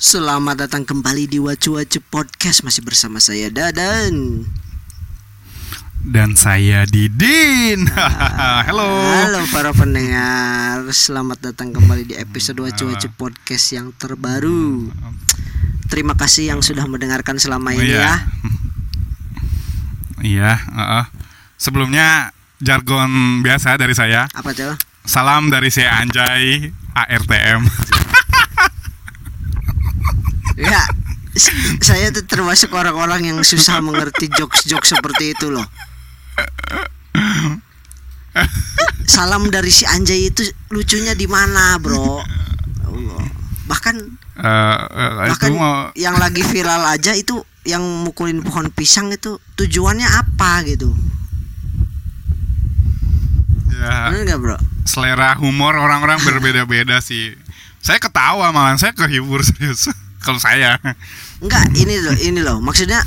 Selamat datang kembali di Wacu Wacu Podcast Masih bersama saya Dadan dan saya Didin. Halo. Halo para pendengar Selamat datang kembali di episode Wacu Wacu Podcast yang terbaru Terima kasih yang sudah mendengarkan selama Oh, ini iya. ya Iya, heeh. Sebelumnya jargon biasa dari saya. Apa tuh? Salam dari saya Anjay ARTM. Ya saya tuh termasuk orang-orang yang susah mengerti jokes-jokes seperti itu loh Salam dari si Anjay itu lucunya di mana bro Allah. Bahkan Eh, eh, bahkan mau yang lagi viral aja itu yang mukulin pohon pisang itu tujuannya apa gitu ya, bener nggak bro selera humor orang-orang berbeda-beda sih. Saya ketawa malah saya kehibur serius. Kalau saya. Enggak ini loh ini loh maksudnya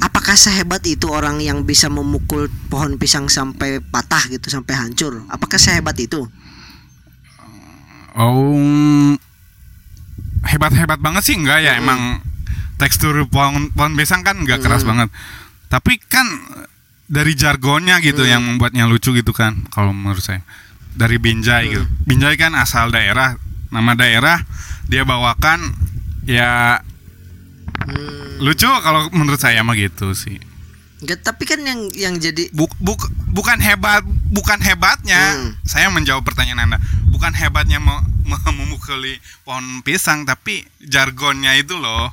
apakah sehebat itu orang yang bisa memukul pohon pisang sampai patah gitu sampai hancur apakah sehebat itu Oh, hebat-hebat banget sih enggak ya Mm-mm. emang tekstur pohon pohon pisang kan enggak keras Mm-mm. banget. Tapi kan dari jargonnya gitu Mm. yang membuatnya lucu gitu kan kalau menurut saya. Dari Binjai Mm. gitu. Binjai kan asal daerah, nama daerah dia bawakan ya Hmm, lucu kalau menurut saya mah gitu sih. enggak tapi kan yang yang jadi Buk, buk, bukan hebat, bukan hebatnya. Hmm. Saya menjawab pertanyaan Anda. Bukan hebatnya me- me- memukuli pohon pisang, tapi jargonnya itu loh.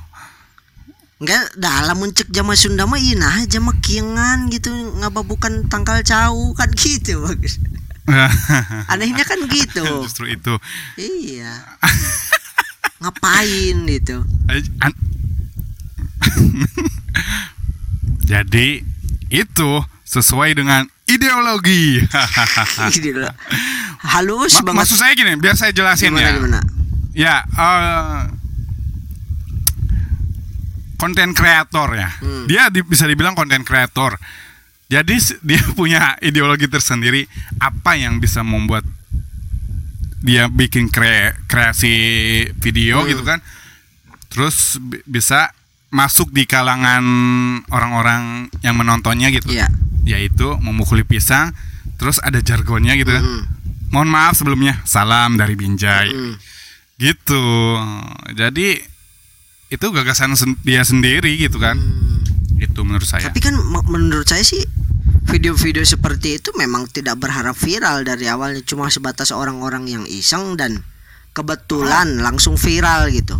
enggak dalam muncik jama Sunda mah nah jama kiengan gitu ngapa bukan tangkal cau kan gitu bagus anehnya kan gitu Justru itu. iya ngapain gitu Eh, Jadi itu sesuai dengan ideologi. Halus Ma- banget maksud saya gini, biar saya jelasin gimana ya. gimana Ya, eh, konten kreator ya. Hmm. Dia di- bisa dibilang konten kreator. Jadi dia punya ideologi tersendiri apa yang bisa membuat dia bikin kre- kreasi video Hmm. gitu kan. Terus bi- bisa masuk di kalangan orang-orang yang menontonnya gitu. Iya. Yaitu memukuli pisang, terus ada jargonnya gitu kan. Hmm. Mohon maaf sebelumnya, salam dari Binjai Hmm. gitu jadi itu gagasan sen- dia sendiri gitu kan Hmm. itu menurut saya Tapi kan me- menurut saya sih video-video seperti itu memang tidak berharap viral dari awalnya cuma sebatas orang-orang yang iseng dan kebetulan langsung viral gitu.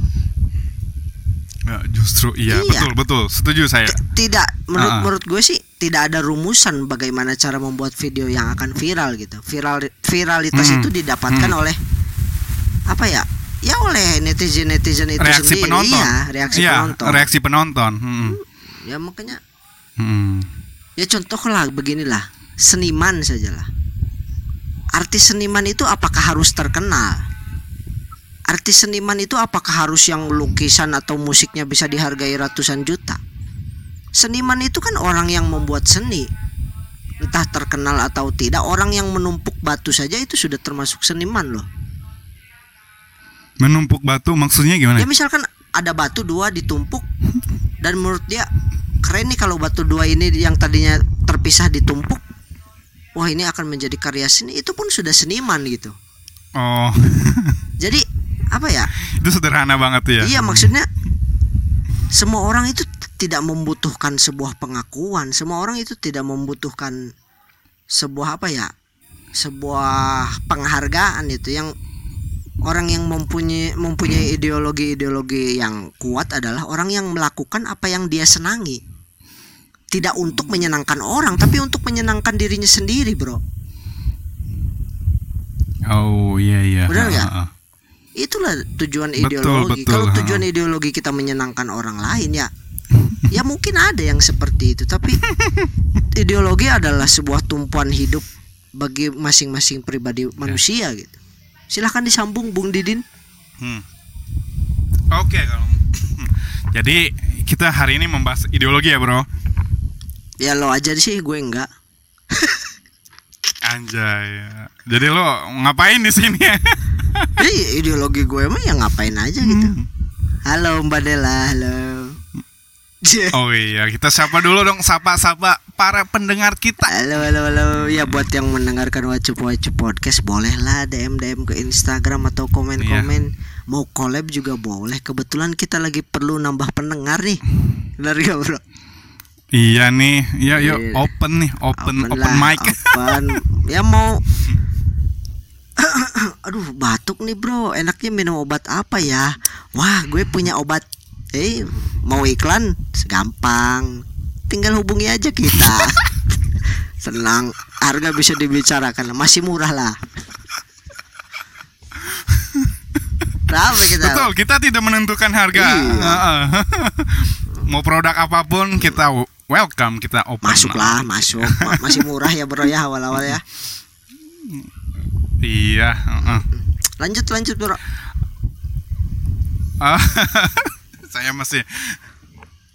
Ya, justru iya, Iya. betul betul setuju saya T- Tidak menurut Ah. menurut gue sih tidak ada rumusan bagaimana cara membuat video yang akan viral gitu. Viral viralitas Hmm. itu didapatkan Hmm. oleh apa ya? Ya oleh netizen-netizen itu reaksi sendiri. penonton Iya, reaksi Iya, penonton. reaksi penonton Hmm. Ya makanya Hmm. Ya contoh lah beginilah. Seniman sajalah. Artis seniman itu apakah harus terkenal? Artis seniman itu apakah harus yang lukisan atau musiknya bisa dihargai ratusan juta? Seniman itu kan orang yang membuat seni. Entah terkenal atau tidak Orang yang menumpuk batu saja itu sudah termasuk seniman loh. Menumpuk batu maksudnya gimana? Ya misalkan ada batu dua ditumpuk Dan menurut dia keren nih kalau batu dua ini yang tadinya terpisah ditumpuk. Wah ini akan menjadi karya seni. Itu pun sudah seniman gitu. Oh. Jadi apa ya? Itu sederhana banget tuh ya? Iya maksudnya Semua orang itu tidak membutuhkan sebuah pengakuan. Semua orang itu tidak membutuhkan Sebuah apa ya? Sebuah penghargaan itu. Yang Orang yang mempunyai mempunyai ideologi-ideologi yang kuat adalah orang yang melakukan apa yang dia senangi. Tidak untuk menyenangkan orang, tapi untuk menyenangkan dirinya sendiri, bro. oh iya iya Benar nggak? Ha, ha, ha. Itulah tujuan Betul, ideologi. betul, Kalau ha. tujuan ideologi kita menyenangkan orang lain ya, ya mungkin ada yang seperti itu. Tapi ideologi adalah sebuah tumpuan hidup bagi masing-masing pribadi manusia gitu. Silahkan disambung, Bung Didin. Hmm. oke kalau jadi kita hari ini membahas ideologi ya bro Ya lo aja sih, gue enggak. Anjay. Jadi lo ngapain di sini? Jadi ideologi gue mah ya ngapain aja gitu. Hmm. Halo Mbak Dela, halo. Oh iya, kita sapa dulu dong, sapa-sapa para pendengar kita. Halo, halo, halo. Ya buat yang mendengarkan Wacup Wacup Podcast bolehlah DM DM ke Instagram atau komen-komen. Mau collab juga boleh. Kebetulan kita lagi perlu nambah pendengar nih. Benar gak bro? Iya nih, ya yuk Iya. open nih, open open, lah, mic. Open. Ya mau. Aduh batuk nih bro. Enaknya minum obat apa ya? Wah gue punya obat. Eh mau iklan? Gampang. Tinggal hubungi aja kita. Senang. Harga bisa dibicarakan. Masih murah lah. Berapa kita? Betul, kita tidak menentukan harga. Iya. Mau produk apa pun kita welcome, kita open. Masuklah, masuk. Ma- Masih murah ya bro ya awal-awal ya. Iya. heeh. Lanjut lanjut bro. Ah, Saya masih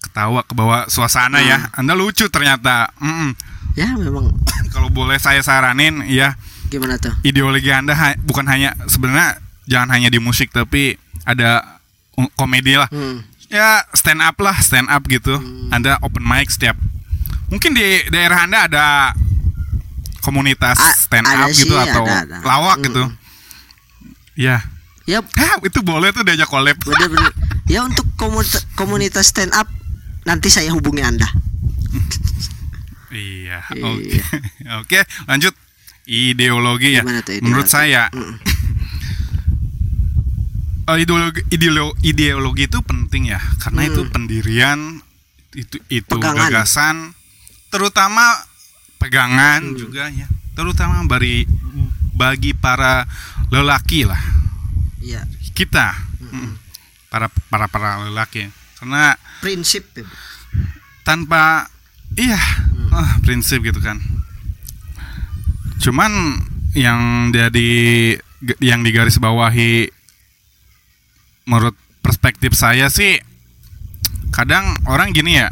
ketawa ke bawah suasana ya. Hmm. Anda lucu ternyata. Mm-mm. Ya memang Kalau boleh saya saranin, ya gimana tuh? ideologi Anda ha- bukan hanya sebenarnya jangan hanya di musik tapi ada uh, komedi lah. Hmm. Ya stand up lah, stand up gitu. Anda open mic setiap mungkin di daerah Anda ada komunitas A- stand ada up gitu sih, atau ada, ada. lawak Mm. gitu. Ya, Yap, Hah, itu boleh tuh diajak collab. bener-bener. Ya untuk komunitas, komunitas stand up nanti saya hubungi anda. Iya, Iya. oke. Oke, lanjut ideologi ya. Gimana ideologi? Menurut saya Mm. Eh, ideologi ideolo- ideologi itu penting ya, karena Hmm. itu pendirian itu itu Pegangan. gagasan terutama pegangan Hmm. juga ya. Terutama bagi bagi para lelaki lah. Iya, Kita Hmm. mm, para para para lelaki. Karena prinsip. ya, tanpa iya Hmm. ah, prinsip gitu kan cuman yang jadi yang digaris bawahi menurut perspektif saya sih kadang orang gini ya.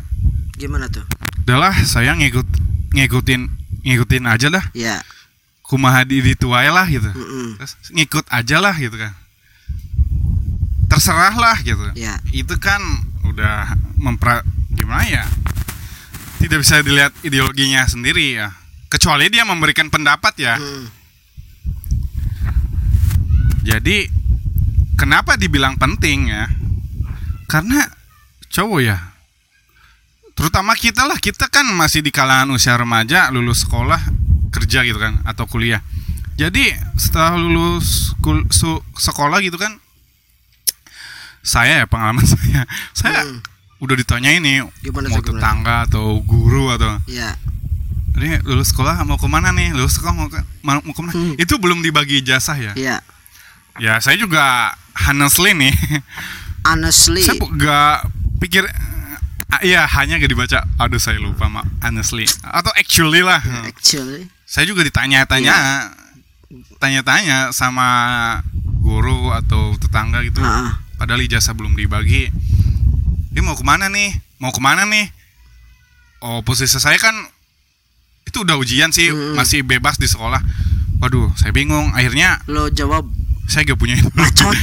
Gimana tuh? adalah saya ngikut ngikutin ngikutin aja lah. Ya, kumaha di dituai lah gitu. Mm-mm. Terus ngikut aja lah gitu kan. Terserah lah gitu. Ya, itu kan udah mempra gimana ya? Tidak bisa dilihat ideologinya sendiri ya. Kecuali dia memberikan pendapat ya. Mm. jadi kenapa dibilang penting ya karena cowok ya terutama kita lah kita kan masih di kalangan usia remaja lulus sekolah kerja gitu kan atau kuliah jadi setelah lulus kul- su- sekolah gitu kan saya ya pengalaman saya saya Hmm. udah ditanya ini Gimana mau tuh, gimana? tetangga atau guru atau ya, ini lulus sekolah mau ke mana nih lulus sekolah mau ke mau mau ke mana Hmm. itu belum dibagi ijazah ya ya. ya saya juga honestly nih. Honestly, saya gak pikir ah, iya hanya gak dibaca. Aduh saya lupa mak. Honestly. Atau actually lah. Actually, saya juga ditanya-tanya Iya. tanya-tanya sama guru atau tetangga gitu. Ah. padahal ijazah belum dibagi. Dia mau ke mana nih? Mau ke mana nih? Oh posisi saya kan itu udah ujian sih Mm. masih bebas di sekolah. Waduh saya bingung. Akhirnya lo jawab saya gak punya bacot.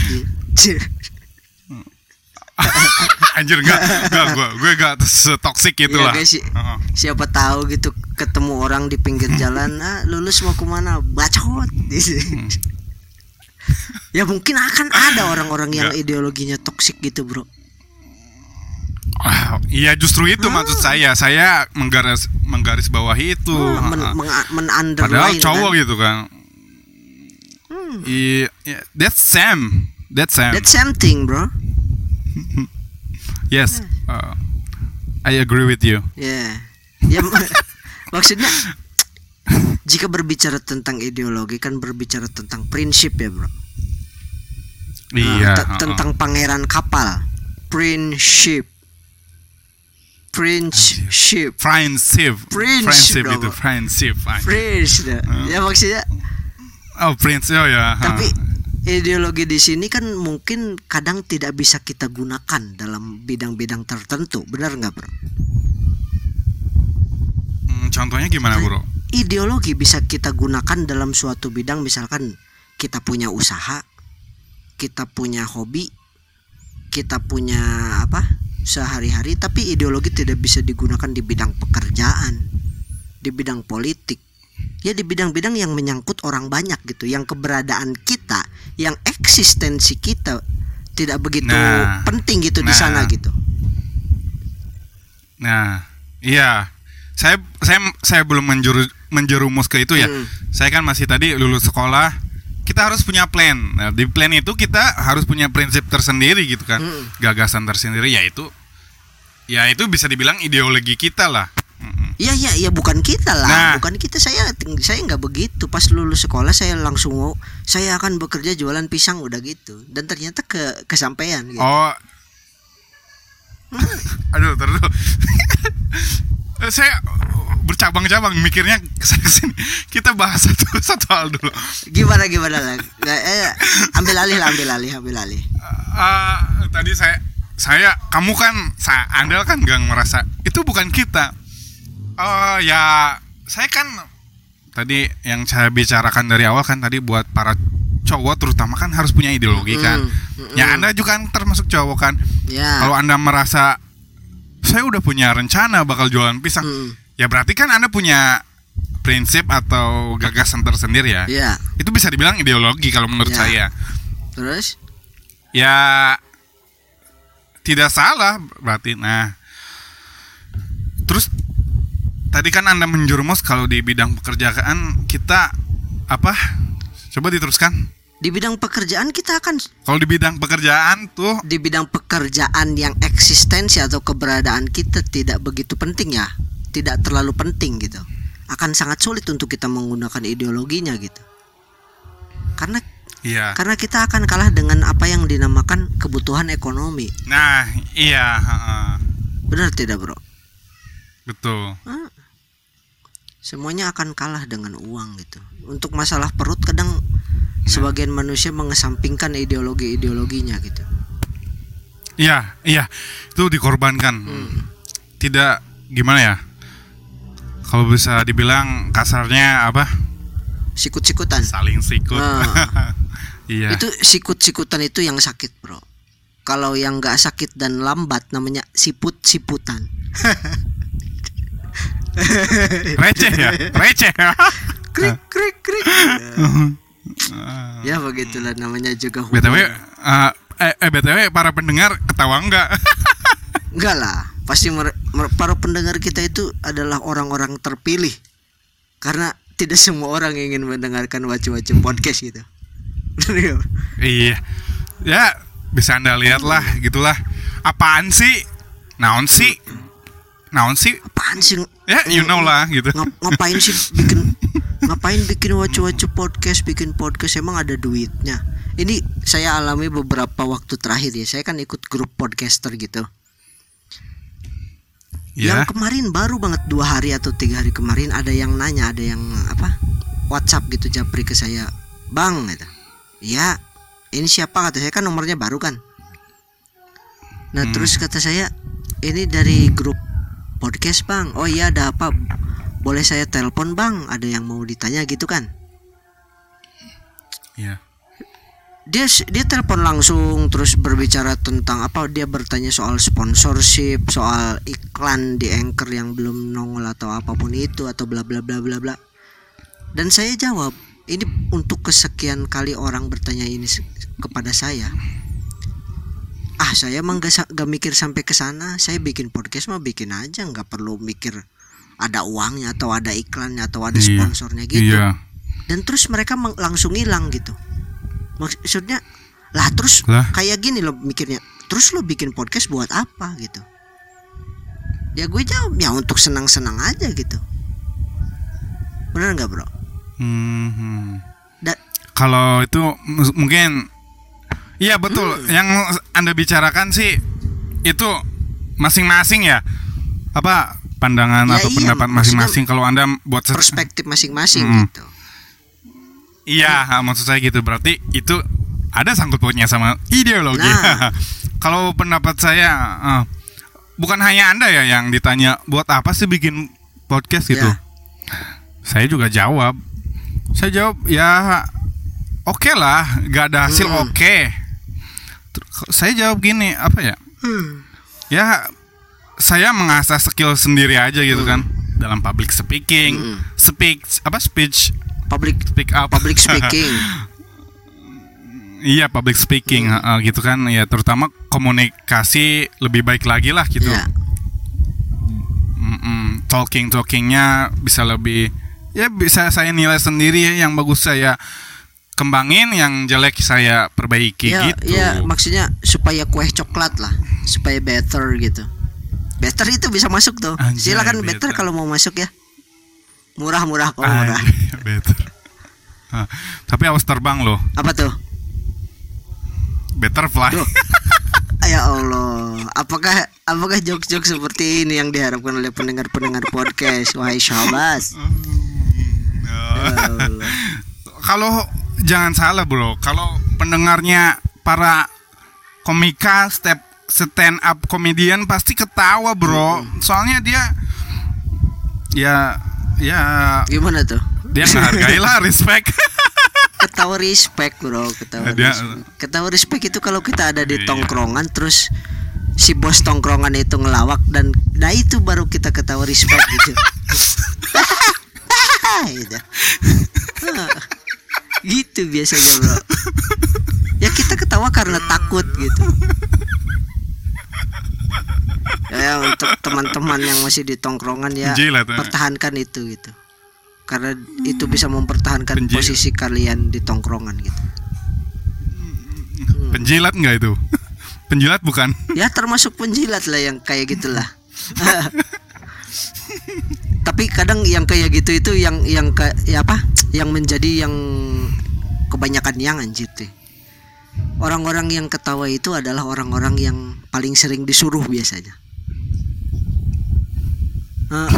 anjir gak gak gue gue gak setoksik itu Iya, lah. Heeh. Siapa tahu gitu ketemu orang di pinggir jalan, ah lulus mau ke mana? Bacot. ya mungkin akan ada orang-orang yang Nggak. ideologinya toksik gitu, bro. Ah, iya justru itu maksud saya saya menggaris menggaris bawahi itu Ah, men, men padahal underline, cowok kan. gitu kan Hmm. Iya, iya, that's Sam that's Sam That's something, bro. yes uh, I agree with you Ya. Ya mak- maksudnya jika berbicara tentang ideologi kan berbicara tentang prinsip ya, bro. Nah, iya heeh. tentang pangeran kapal. Prinsip. Prinsip. friendship Friendship friendship dong. itu friendship anjir. Prince dah. Ya maksudnya oh prince oh ya tapi ideologi di sini kan mungkin kadang tidak bisa kita gunakan dalam bidang-bidang tertentu. Benar nggak, Bro? Hmm, contohnya gimana bro ideologi bisa kita gunakan dalam suatu bidang misalkan kita punya usaha kita punya hobi kita punya apa sehari-hari tapi ideologi tidak bisa digunakan di bidang pekerjaan di bidang politik ya di bidang-bidang yang menyangkut orang banyak gitu yang keberadaan kita yang eksistensi kita tidak begitu Nah. penting gitu di Nah. sana gitu Nah, iya. Saya saya saya belum menjuru, menjerumus ke itu ya. Hmm. Saya kan masih tadi lulus sekolah. Kita harus punya plan. Nah, di plan itu kita harus punya prinsip tersendiri gitu kan. Hmm. Gagasan tersendiri yaitu ya itu bisa dibilang ideologi kita lah. Iya iya iya bukan kita lah, Nah. bukan kita saya saya nggak begitu. Pas lulus sekolah saya langsung mau saya akan bekerja jualan pisang udah gitu. Dan ternyata ke kesampaian gitu. Oh. Aduh, terus. saya bercabang-cabang mikirnya ke sana sini. Kita bahas satu satu hal dulu. Gimana gimana lah? Eh, ambil alih lah, ambil alih, ambil alih. Eh, tadi saya saya kamu kan saya anda kan gak merasa itu bukan kita oh ya saya kan tadi yang saya bicarakan dari awal kan tadi buat para cowok terutama kan harus punya ideologi kan Mm, mm, ya mm. anda juga kan termasuk cowok kan Ya. kalau anda merasa saya udah punya rencana bakal jualan pisang Mm, ya berarti kan anda punya prinsip atau gagasan tersendiri ya ya. itu bisa dibilang ideologi kalau menurut Ya. saya Terus? ya tidak salah berarti nah terus tadi kan anda menjerumus kalau di bidang pekerjaan kita apa coba diteruskan Di bidang pekerjaan kita akan kalau di bidang pekerjaan tuh di bidang pekerjaan yang eksistensi atau keberadaan kita tidak begitu penting ya. Tidak terlalu penting gitu. Akan sangat sulit untuk kita menggunakan ideologinya gitu. Karena iya karena kita akan kalah dengan apa yang dinamakan kebutuhan ekonomi. nah iya. Benar tidak, Bro? betul Ah. Semuanya akan kalah dengan uang gitu. Untuk masalah perut kadang sebagian manusia mengesampingkan ideologi-ideologinya gitu. iya iya itu dikorbankan Hmm. tidak gimana ya kalau bisa dibilang kasarnya apa Sikut-sikutan. saling sikut Ah. iya Itu sikut-sikutan itu yang sakit, Bro. Kalau yang nggak sakit dan lambat namanya siput-siputan. receh ya receh ya Krik krik krik. Ah. ya begitulah namanya juga hubungan. btw eh, eh, eh, btw para pendengar ketawa enggak Enggak lah, pasti mer- para pendengar kita itu adalah orang-orang terpilih. Karena tidak semua orang ingin mendengarkan wacu-wacu podcast gitu. Iya ya bisa anda lihat lah gitulah apaan sih naon sih naon sih Apaan sih ya you know lah gitu ngap- ngapain sih bikin ngapain bikin wacu-wacu podcast, bikin podcast emang ada duitnya. Ini saya alami beberapa waktu terakhir ya. Saya kan ikut grup podcaster gitu. ya Yang kemarin baru banget dua hari atau tiga hari kemarin ada yang nanya, ada yang apa WhatsApp gitu japri ke saya, bang, gitu. Ya, ini siapa kata saya kan nomornya baru kan. Nah Hmm. terus kata saya ini dari grup podcast bang. Oh iya ada apa? Boleh saya telepon bang? Ada yang mau ditanya gitu kan? ya dia dia telepon langsung terus berbicara tentang apa dia bertanya soal sponsorship soal iklan di anchor yang belum nongol atau apa pun itu atau bla bla bla bla bla dan saya jawab ini untuk kesekian kali orang bertanya ini kepada saya ah saya emang gak, gak mikir sampai ke sana. Saya bikin podcast mah bikin aja nggak perlu mikir ada uangnya atau ada iklannya atau ada Iya. sponsornya gitu. iya. Dan terus mereka langsung hilang gitu. Maksudnya lah terus Lah. kayak gini loh mikirnya. Terus lo bikin podcast buat apa gitu? Ya gue jawab ya untuk senang-senang aja gitu. Benar nggak bro? Mhm. Da- kalau itu mungkin iya betul Hmm. yang anda bicarakan sih itu masing-masing ya apa pandangan Ya atau iya, pendapat masing-masing kalau anda buat perspektif masing-masing Mm. gitu Iya, maksud saya gitu. Berarti itu ada sangkut pautnya sama ideologi. Nah. Kalau pendapat saya eh, bukan hanya Anda ya yang ditanya buat apa sih bikin podcast gitu. Ya. Saya juga jawab. Saya jawab ya oke lah, gak ada hasil Mm. oke. Ter- Saya jawab gini, apa ya? Hmm. Ya saya mengasah skill sendiri aja gitu kan dalam public speaking, Hmm. speak apa speech, Public speak up. public speaking. Iya public speaking Hmm. heeh, gitu kan ya terutama komunikasi lebih baik lagi lah gitu ya. Mm-mm. talking talkingnya bisa lebih ya bisa saya nilai sendiri ya, yang bagus saya kembangin yang jelek saya perbaiki Ya, gitu ya maksudnya supaya kue coklat lah, supaya better gitu. Better itu bisa masuk tuh. Anjay, Silakan better better. kalau mau masuk ya. Murah-murah kok murah. Anjay, better Ah, tapi awas terbang loh Apa tuh? better fly Duh. Ya Allah, apakah apakah jokes-jokes seperti ini yang diharapkan oleh pendengar-pendengar podcast? Wahai sahabat. Ya Allah. kalau jangan salah bro kalau pendengarnya para komika step stand up komedian pasti ketawa bro soalnya dia ya ya Gimana tuh? dia menghargai lah respect Ketawa respect bro, ketawa Dia- respect. Ketawa respect itu kalau kita ada di Iya. tongkrongan terus si bos tongkrongan itu ngelawak dan nah itu baru kita ketawa respect gitu. gitu. Gitu biasanya bro. Ya kita ketawa karena takut gitu. Ya untuk teman-teman yang masih di tongkrongan ya Penjilat, eh. pertahankan itu gitu. Karena itu bisa mempertahankan Penjilat. posisi kalian di tongkrongan gitu. penjilat nggak itu penjilat bukan Ya termasuk penjilat lah yang kayak gitulah. Tapi kadang yang kayak gitu itu yang yang ke ya apa? Yang menjadi yang kebanyakan yang anjir tuh. Orang-orang yang ketawa itu adalah orang-orang yang paling sering disuruh biasanya. Nah,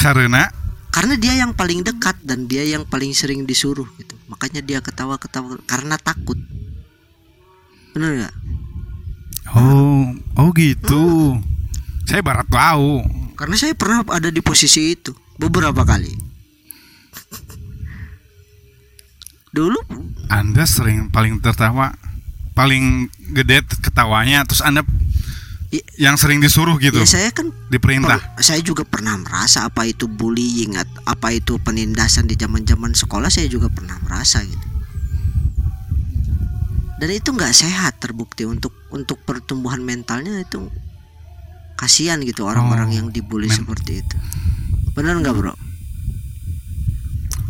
karena karena dia yang paling dekat dan dia yang paling sering disuruh gitu. Makanya dia ketawa-ketawa karena takut. Benar nggak? oh oh gitu saya barat tahu Karena saya pernah ada di posisi itu beberapa kali. Dulu anda sering paling tertawa paling gede ketawanya terus anda I- yang sering disuruh gitu ya saya kan diperintah per- saya juga pernah merasa apa itu bullying apa itu penindasan di zaman-zaman sekolah saya juga pernah merasa gitu. Dan itu nggak sehat terbukti untuk untuk pertumbuhan mentalnya itu kasihan gitu orang-orang Oh, yang dibully men- seperti itu. Benar nggak bro?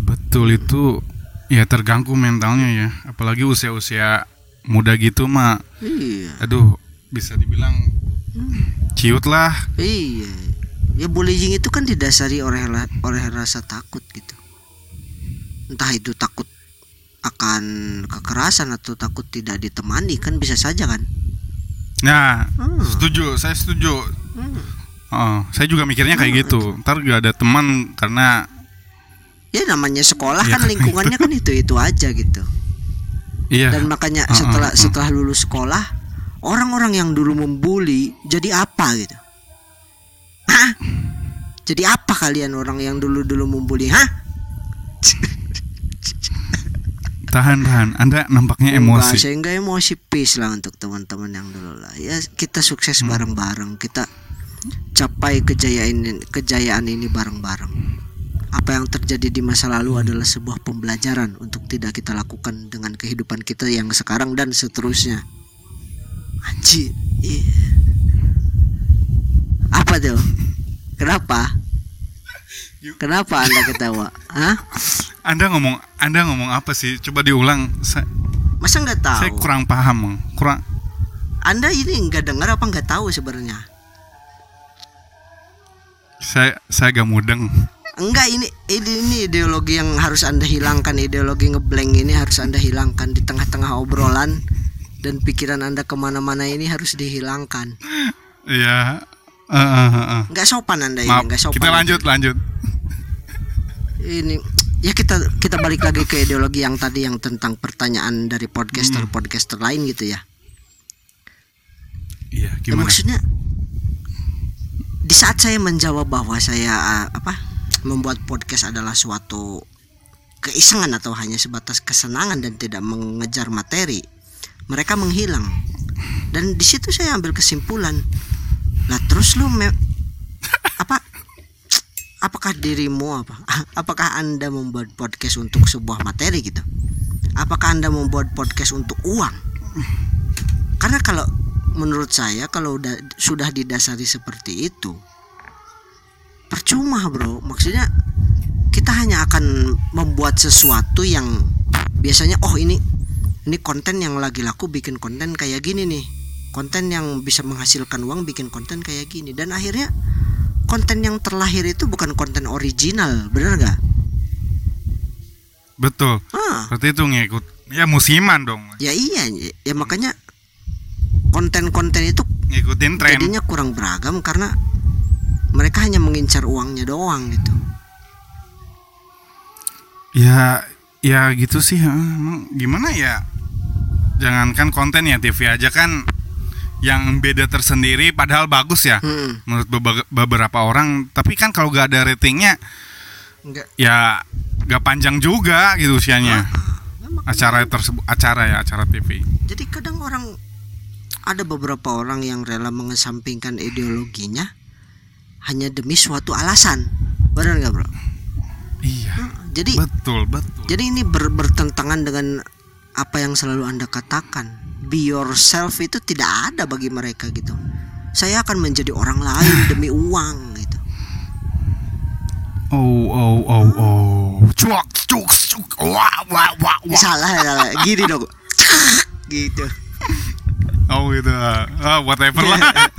Betul itu ya terganggu mentalnya ya, apalagi usia-usia muda gitu mah. Iya. Aduh, bisa dibilang ciut lah. Iya. Ya bullying itu kan didasari oleh oleh rasa takut gitu. Entah itu takut akan kekerasan atau takut tidak ditemani kan bisa saja kan. Nah, Hmm. setuju, saya setuju. Hmm. Oh, saya juga mikirnya kayak gitu. Ntar gak ada teman karena Ya namanya sekolah Iya. kan lingkungannya kan itu itu aja gitu. iya. Dan makanya Uh-uh, setelah uh. setelah lulus sekolah orang-orang yang dulu membuli jadi apa gitu? Hah? Jadi apa kalian orang yang dulu-dulu membuli? Hah? Tahan, tahan. Anda nampaknya Enggak, emosi. saya enggak emosi peace lah untuk teman-teman yang dulu lah. Ya kita Hmm. sukses bareng-bareng. Kita capai kejayaan ini, kejayaan ini bareng-bareng. Apa yang terjadi di masa lalu adalah sebuah pembelajaran untuk tidak kita lakukan dengan kehidupan kita yang sekarang dan seterusnya. Anjir. iya. Apa tuh? Kenapa? Kenapa Anda ketawa? Hah? Anda ngomong, Anda ngomong apa sih? Coba diulang. Saya, Masa nggak tahu? saya kurang paham, kurang. Anda ini nggak dengar apa nggak tahu sebenarnya? Saya, saya agak mudeng. Enggak ini, ini ini ideologi yang harus anda hilangkan ideologi ngeblank ini harus anda hilangkan di tengah-tengah obrolan dan pikiran anda ke mana-mana ini harus dihilangkan. Iya. Eh, eh, eh. Nggak sopan anda ini Maaf, nggak sopan. kita lanjut, lanjut. Ini ya kita kita balik lagi ke ideologi yang tadi yang tentang pertanyaan dari podcaster podcaster lain gitu ya. Iya, Ya, gimana? maksudnya di saat saya menjawab bahwa saya uh, apa membuat podcast adalah suatu keisengan atau hanya sebatas kesenangan dan tidak mengejar materi, mereka menghilang. dan di situ saya ambil kesimpulan lah terus lu me- apakah dirimu apa? Apakah anda membuat podcast untuk sebuah materi gitu? Apakah anda membuat podcast untuk uang? Karena kalau menurut saya kalau udah sudah didasari seperti itu percuma bro. Maksudnya kita hanya akan membuat sesuatu yang biasanya oh ini ini konten yang lagi laku bikin konten kayak gini nih. Konten yang bisa menghasilkan uang bikin konten kayak gini. Dan akhirnya konten yang terlahir itu bukan konten original bener gak? Betul. Ah, Berarti itu ngikut ya musiman dong. ya iya ya makanya konten-konten itu Ngikutin tren. jadinya kurang beragam karena mereka hanya mengincar uangnya doang gitu Ya ya gitu sih. Gimana ya? Jangankan konten ya TV aja kan yang beda tersendiri padahal bagus ya Hmm, menurut beberapa orang. Tapi kan kalau gak ada ratingnya enggak ya gak panjang juga gitu usianya. Memang acara tersebut acara ya acara TV Jadi kadang orang ada beberapa orang yang rela mengesampingkan ideologinya hanya demi suatu alasan. Benar nggak bro? iya. Jadi betul betul. jadi ini ber- bertentangan dengan apa yang selalu anda katakan. Be yourself itu tidak ada bagi mereka gitu. Saya akan menjadi orang lain demi uang gitu. oh oh oh oh cuak cuk cuk wah wah wah wah Salah, salah. Gini dong. gitu. oh gitu ah whatever lah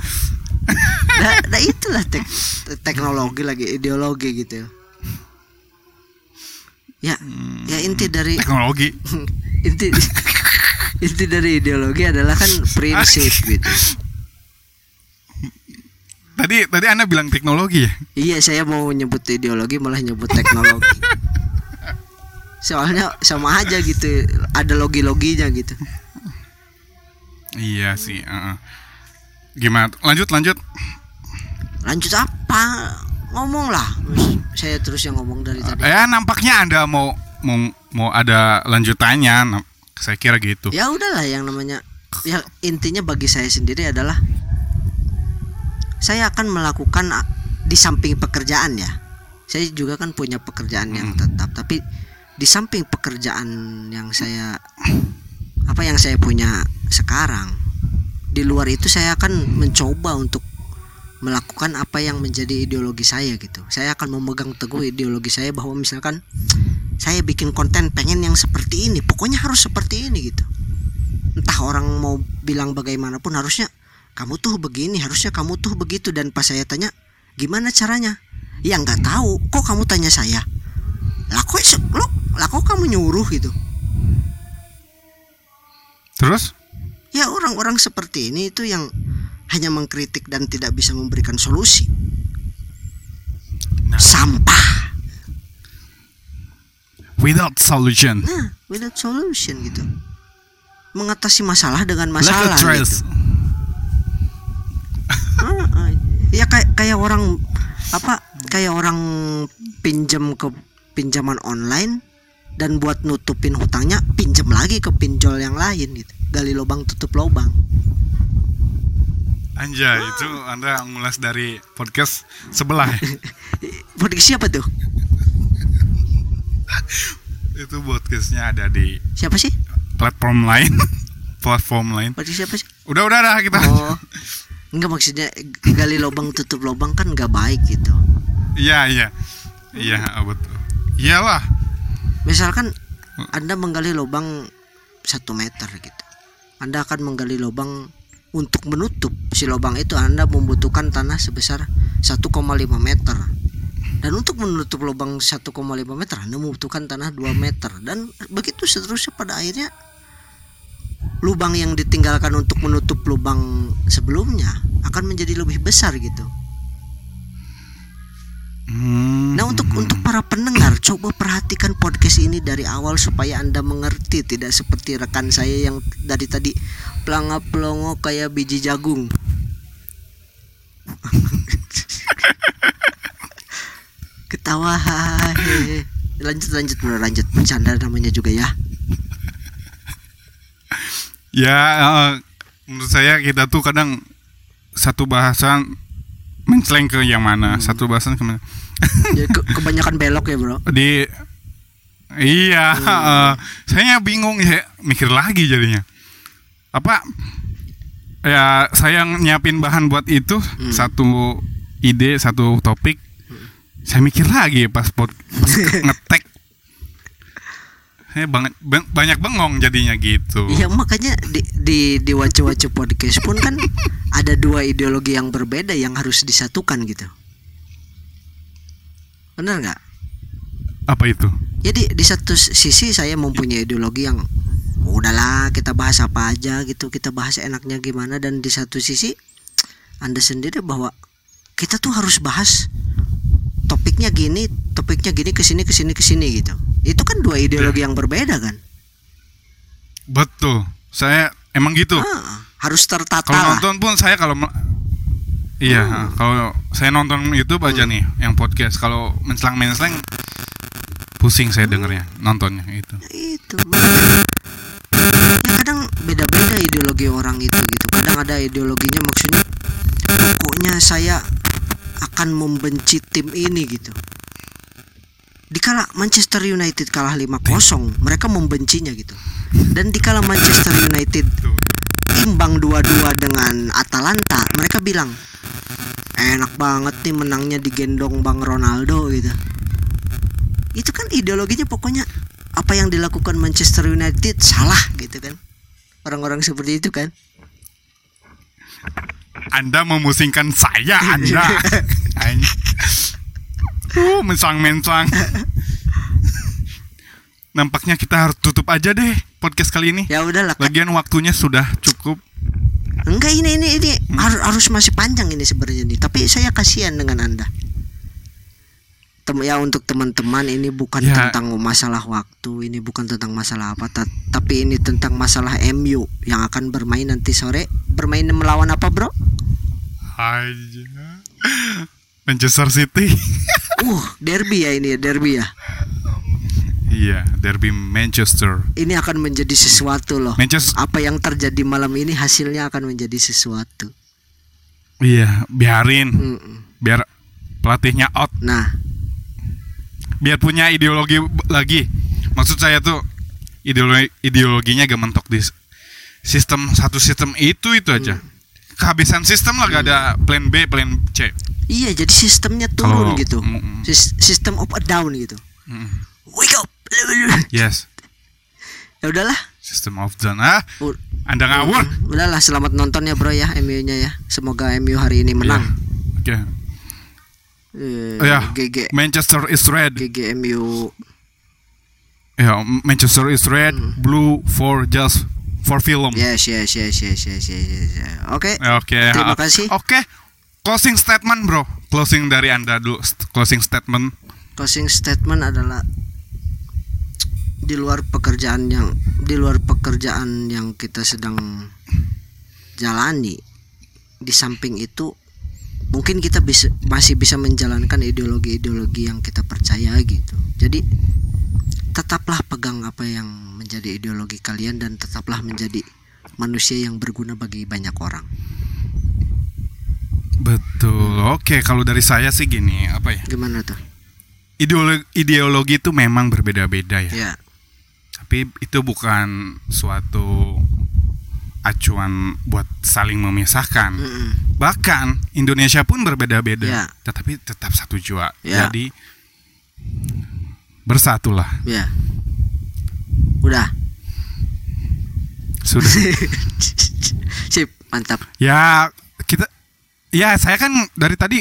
Nah, nah itulah tek- teknologi lagi ideologi gitu. Ya, ya inti dari teknologi inti inti dari ideologi adalah kan prinsip gitu. tadi tadi anda bilang teknologi ya Iya, saya mau nyebut ideologi malah nyebut teknologi. Soalnya sama aja gitu, ada logi-loginya gitu. iya sih uh-uh. gimana lanjut lanjut Lanjut apa? Ngomong lah. Saya terus yang ngomong dari tadi. ya nampaknya anda mau mau mau ada lanjutannya saya kira gitu Ya udahlah yang namanya ya intinya bagi saya sendiri adalah saya akan melakukan a- di samping pekerjaan ya. Saya juga kan punya pekerjaan yang tetap, tapi di samping pekerjaan yang saya apa yang saya punya sekarang, di luar itu saya akan mencoba untuk melakukan apa yang menjadi ideologi saya gitu. Saya akan memegang teguh ideologi saya bahwa misalkan saya bikin konten pengen yang seperti ini, pokoknya harus seperti ini gitu. Entah orang mau bilang bagaimanapun harusnya kamu tuh begini harusnya kamu tuh begitu. Dan pas saya tanya gimana caranya? Ya nggak tahu. Kok kamu tanya saya? Lah kok lo lah kok kamu nyuruh? gitu. Terus? Ya orang-orang seperti ini itu yang hanya mengkritik dan tidak bisa memberikan solusi. Nah. sampah without solution nah without solution gitu mengatasi masalah dengan like masalah a trace gitu. Ah, ah. ya kayak kayak orang apa kayak orang pinjam ke pinjaman online dan buat nutupin hutangnya pinjam lagi ke pinjol yang lain gitu gali lubang tutup lubang Anjay, itu Anda ngulas dari podcast sebelah ya? buat siapa tuh itu podcastnya ada di siapa sih? platform lain platform lain. Buat siapa sih? Udah udah dah kita oh. Enggak maksudnya gali lubang tutup lubang kan nggak baik gitu. Iya iya. Iya betul. Iyalah. Misalkan anda menggali lubang satu meter gitu. Anda akan menggali lubang untuk menutup si lubang itu. Anda membutuhkan tanah sebesar 1,5 meter dan untuk menutup lubang 1,5 meter anda membutuhkan tanah 2 meter dan begitu seterusnya pada akhirnya lubang yang ditinggalkan untuk menutup lubang sebelumnya akan menjadi lebih besar gitu Hmm. Nah untuk untuk para pendengar coba perhatikan podcast ini dari awal supaya anda mengerti tidak seperti rekan saya yang dari tadi pelanga pelongo kayak biji jagung. Ketawa hehehe. Lanjut lanjut bro lanjut bercanda namanya juga ya. ya eh, menurut saya kita tuh kadang satu bahasan menceleng ke yang mana, satu bahasan ke mana. Ya, ke- kebanyakan belok ya bro Di Iya, eh, saya bingung ya mikir lagi jadinya. Apa ya saya nyiapin bahan buat itu satu ide, satu topik. Saya mikir lagi pas, pas ngetek. Saya banget bang- banyak bengong jadinya gitu. Iya makanya di di di wacu-wacu podcast pun kan ada dua ideologi yang berbeda yang harus disatukan gitu. Benar nggak? Apa itu? Jadi di satu sisi saya mempunyai ideologi yang udahlah kita bahas apa aja gitu, kita bahas enaknya gimana dan di satu sisi Anda sendiri bahwa kita tuh harus bahas topiknya gini, topiknya gini ke sini ke sini ke sini gitu. Itu kan dua ideologi yang berbeda kan? Betul. Saya emang gitu. Ah, harus tertata Kalau nonton pun saya kalau Iya, kalau saya nonton YouTube aja nih yang podcast. Kalau menselang-menselang pusing saya dengernya, nontonnya itu. itu makanya. ya kadang beda-beda ideologi orang itu gitu kadang ada ideologinya maksudnya pokoknya saya akan membenci tim ini gitu. Dikala Manchester United kalah 5-0 mereka membencinya gitu. Dan dikala Manchester United imbang 2-2 dengan Atalanta mereka bilang enak banget nih menangnya digendong Bang Ronaldo gitu. Itu kan ideologinya pokoknya apa yang dilakukan Manchester United salah gitu kan. Orang-orang seperti itu kan Anda memusingkan saya, Anda. Uh, mensang-mensang. Nampaknya kita harus tutup aja deh podcast kali ini. ya udahlah Kak. Lagian waktunya sudah cukup. enggak ini ini ini harus harus masih panjang ini sebenarnya nih tapi saya kasihan dengan anda Tem ya untuk teman-teman ini bukan Ya. tentang masalah waktu ini bukan tentang masalah apa ta- tapi ini tentang masalah MU yang akan bermain nanti sore bermain melawan apa bro Aja. Manchester City. uh derby ya ini ya derby ya Iya, derby Manchester. ini akan menjadi sesuatu loh Manchester. apa yang terjadi malam ini hasilnya akan menjadi sesuatu. Iya, biarin. Mm-mm. Biar pelatihnya out. Nah, Biar punya ideologi lagi. Maksud saya tuh ideologi ideologinya gak mentok di sistem satu sistem itu itu aja. Kehabisan sistem lah gak ada plan B, plan C. iya jadi sistemnya turun Kalau- gitu. mm. Sis- Sistem up and down gitu. Mm, Wake up. Yes, ya udahlah. system of down. Ah, U- Anda ngawur. Udahlah selamat nonton ya bro ya MU-nya ya. Semoga MU hari ini menang. Oke. Eh, Ya. GG Manchester is red. GG MU. Ya, Manchester is red, Hmm. blue for just for film. Yes, yes, yes, yes, yes, yes, yes. Oke. Oke. Terima ah, kasih. Oke. Closing statement, Bro. Closing dari Anda dulu. Closing statement. Closing statement adalah di luar pekerjaan yang di luar pekerjaan yang kita sedang jalani di samping itu mungkin kita bisa masih bisa menjalankan ideologi-ideologi yang kita percaya gitu jadi tetaplah pegang apa yang menjadi ideologi kalian dan tetaplah menjadi manusia yang berguna bagi banyak orang Betul. Oke, kalau dari saya sih gini, apa ya? gimana tuh Ideologi ideologi itu memang berbeda-beda ya. ya Tapi itu bukan suatu acuan buat saling memisahkan. Mm-mm. Bahkan Indonesia pun berbeda-beda, Ya. tetapi tetap satu jua. Ya. Jadi bersatulah. ya udah Sudah. sip mantap ya kita ya saya kan dari tadi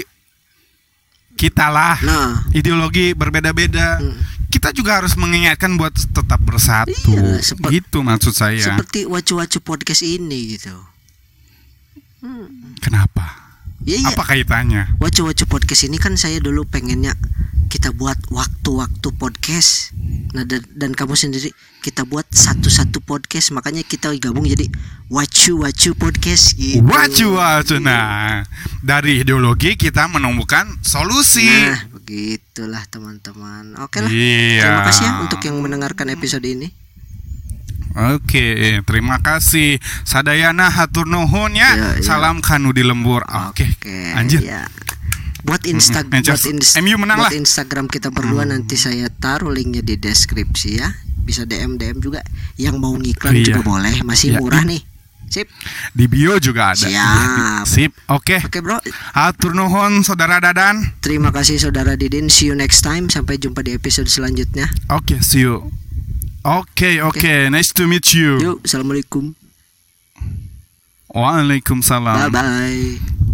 kita lah nah ideologi berbeda-beda. Hmm. Kita juga harus mengingatkan buat tetap bersatu. Iya, sepet- gitu maksud saya. seperti wacu-wacu podcast ini gitu Kenapa? ya iya Apa kaitannya? wacu-wacu podcast ini kan saya dulu pengennya kita buat waktu-waktu podcast nah dan, dan kamu sendiri kita buat satu-satu podcast makanya kita gabung jadi wacu-wacu podcast gitu Wacu wacu. Nah, dari ideologi kita menemukan solusi. nah begitulah teman-teman oke lah Iya. terima kasih ya untuk yang mendengarkan episode ini Oke, terima kasih. Sadayana hatur nuhun ya. Iya, iya. Salam kanu di lembur. Oke. Anjir. ya. Buat Insta Mm-mm. buat, Manchester- ins- MU menang buat lah. Instagram kita berdua nanti saya taruh linknya di deskripsi ya. Bisa DM DM juga. Yang mau ngiklan Iya. juga boleh. Masih Iya. murah nih. Sip. Di bio juga ada. Siap. Sip. Oke. Oke bro. Hatur nuhun saudara Dadan. Terima kasih saudara Didin. See you next time. Sampai jumpa di episode selanjutnya. Oke, see you. Oke, oke. Nice to meet you. Yuk, assalamualaikum. Waalaikumsalam. Bye bye.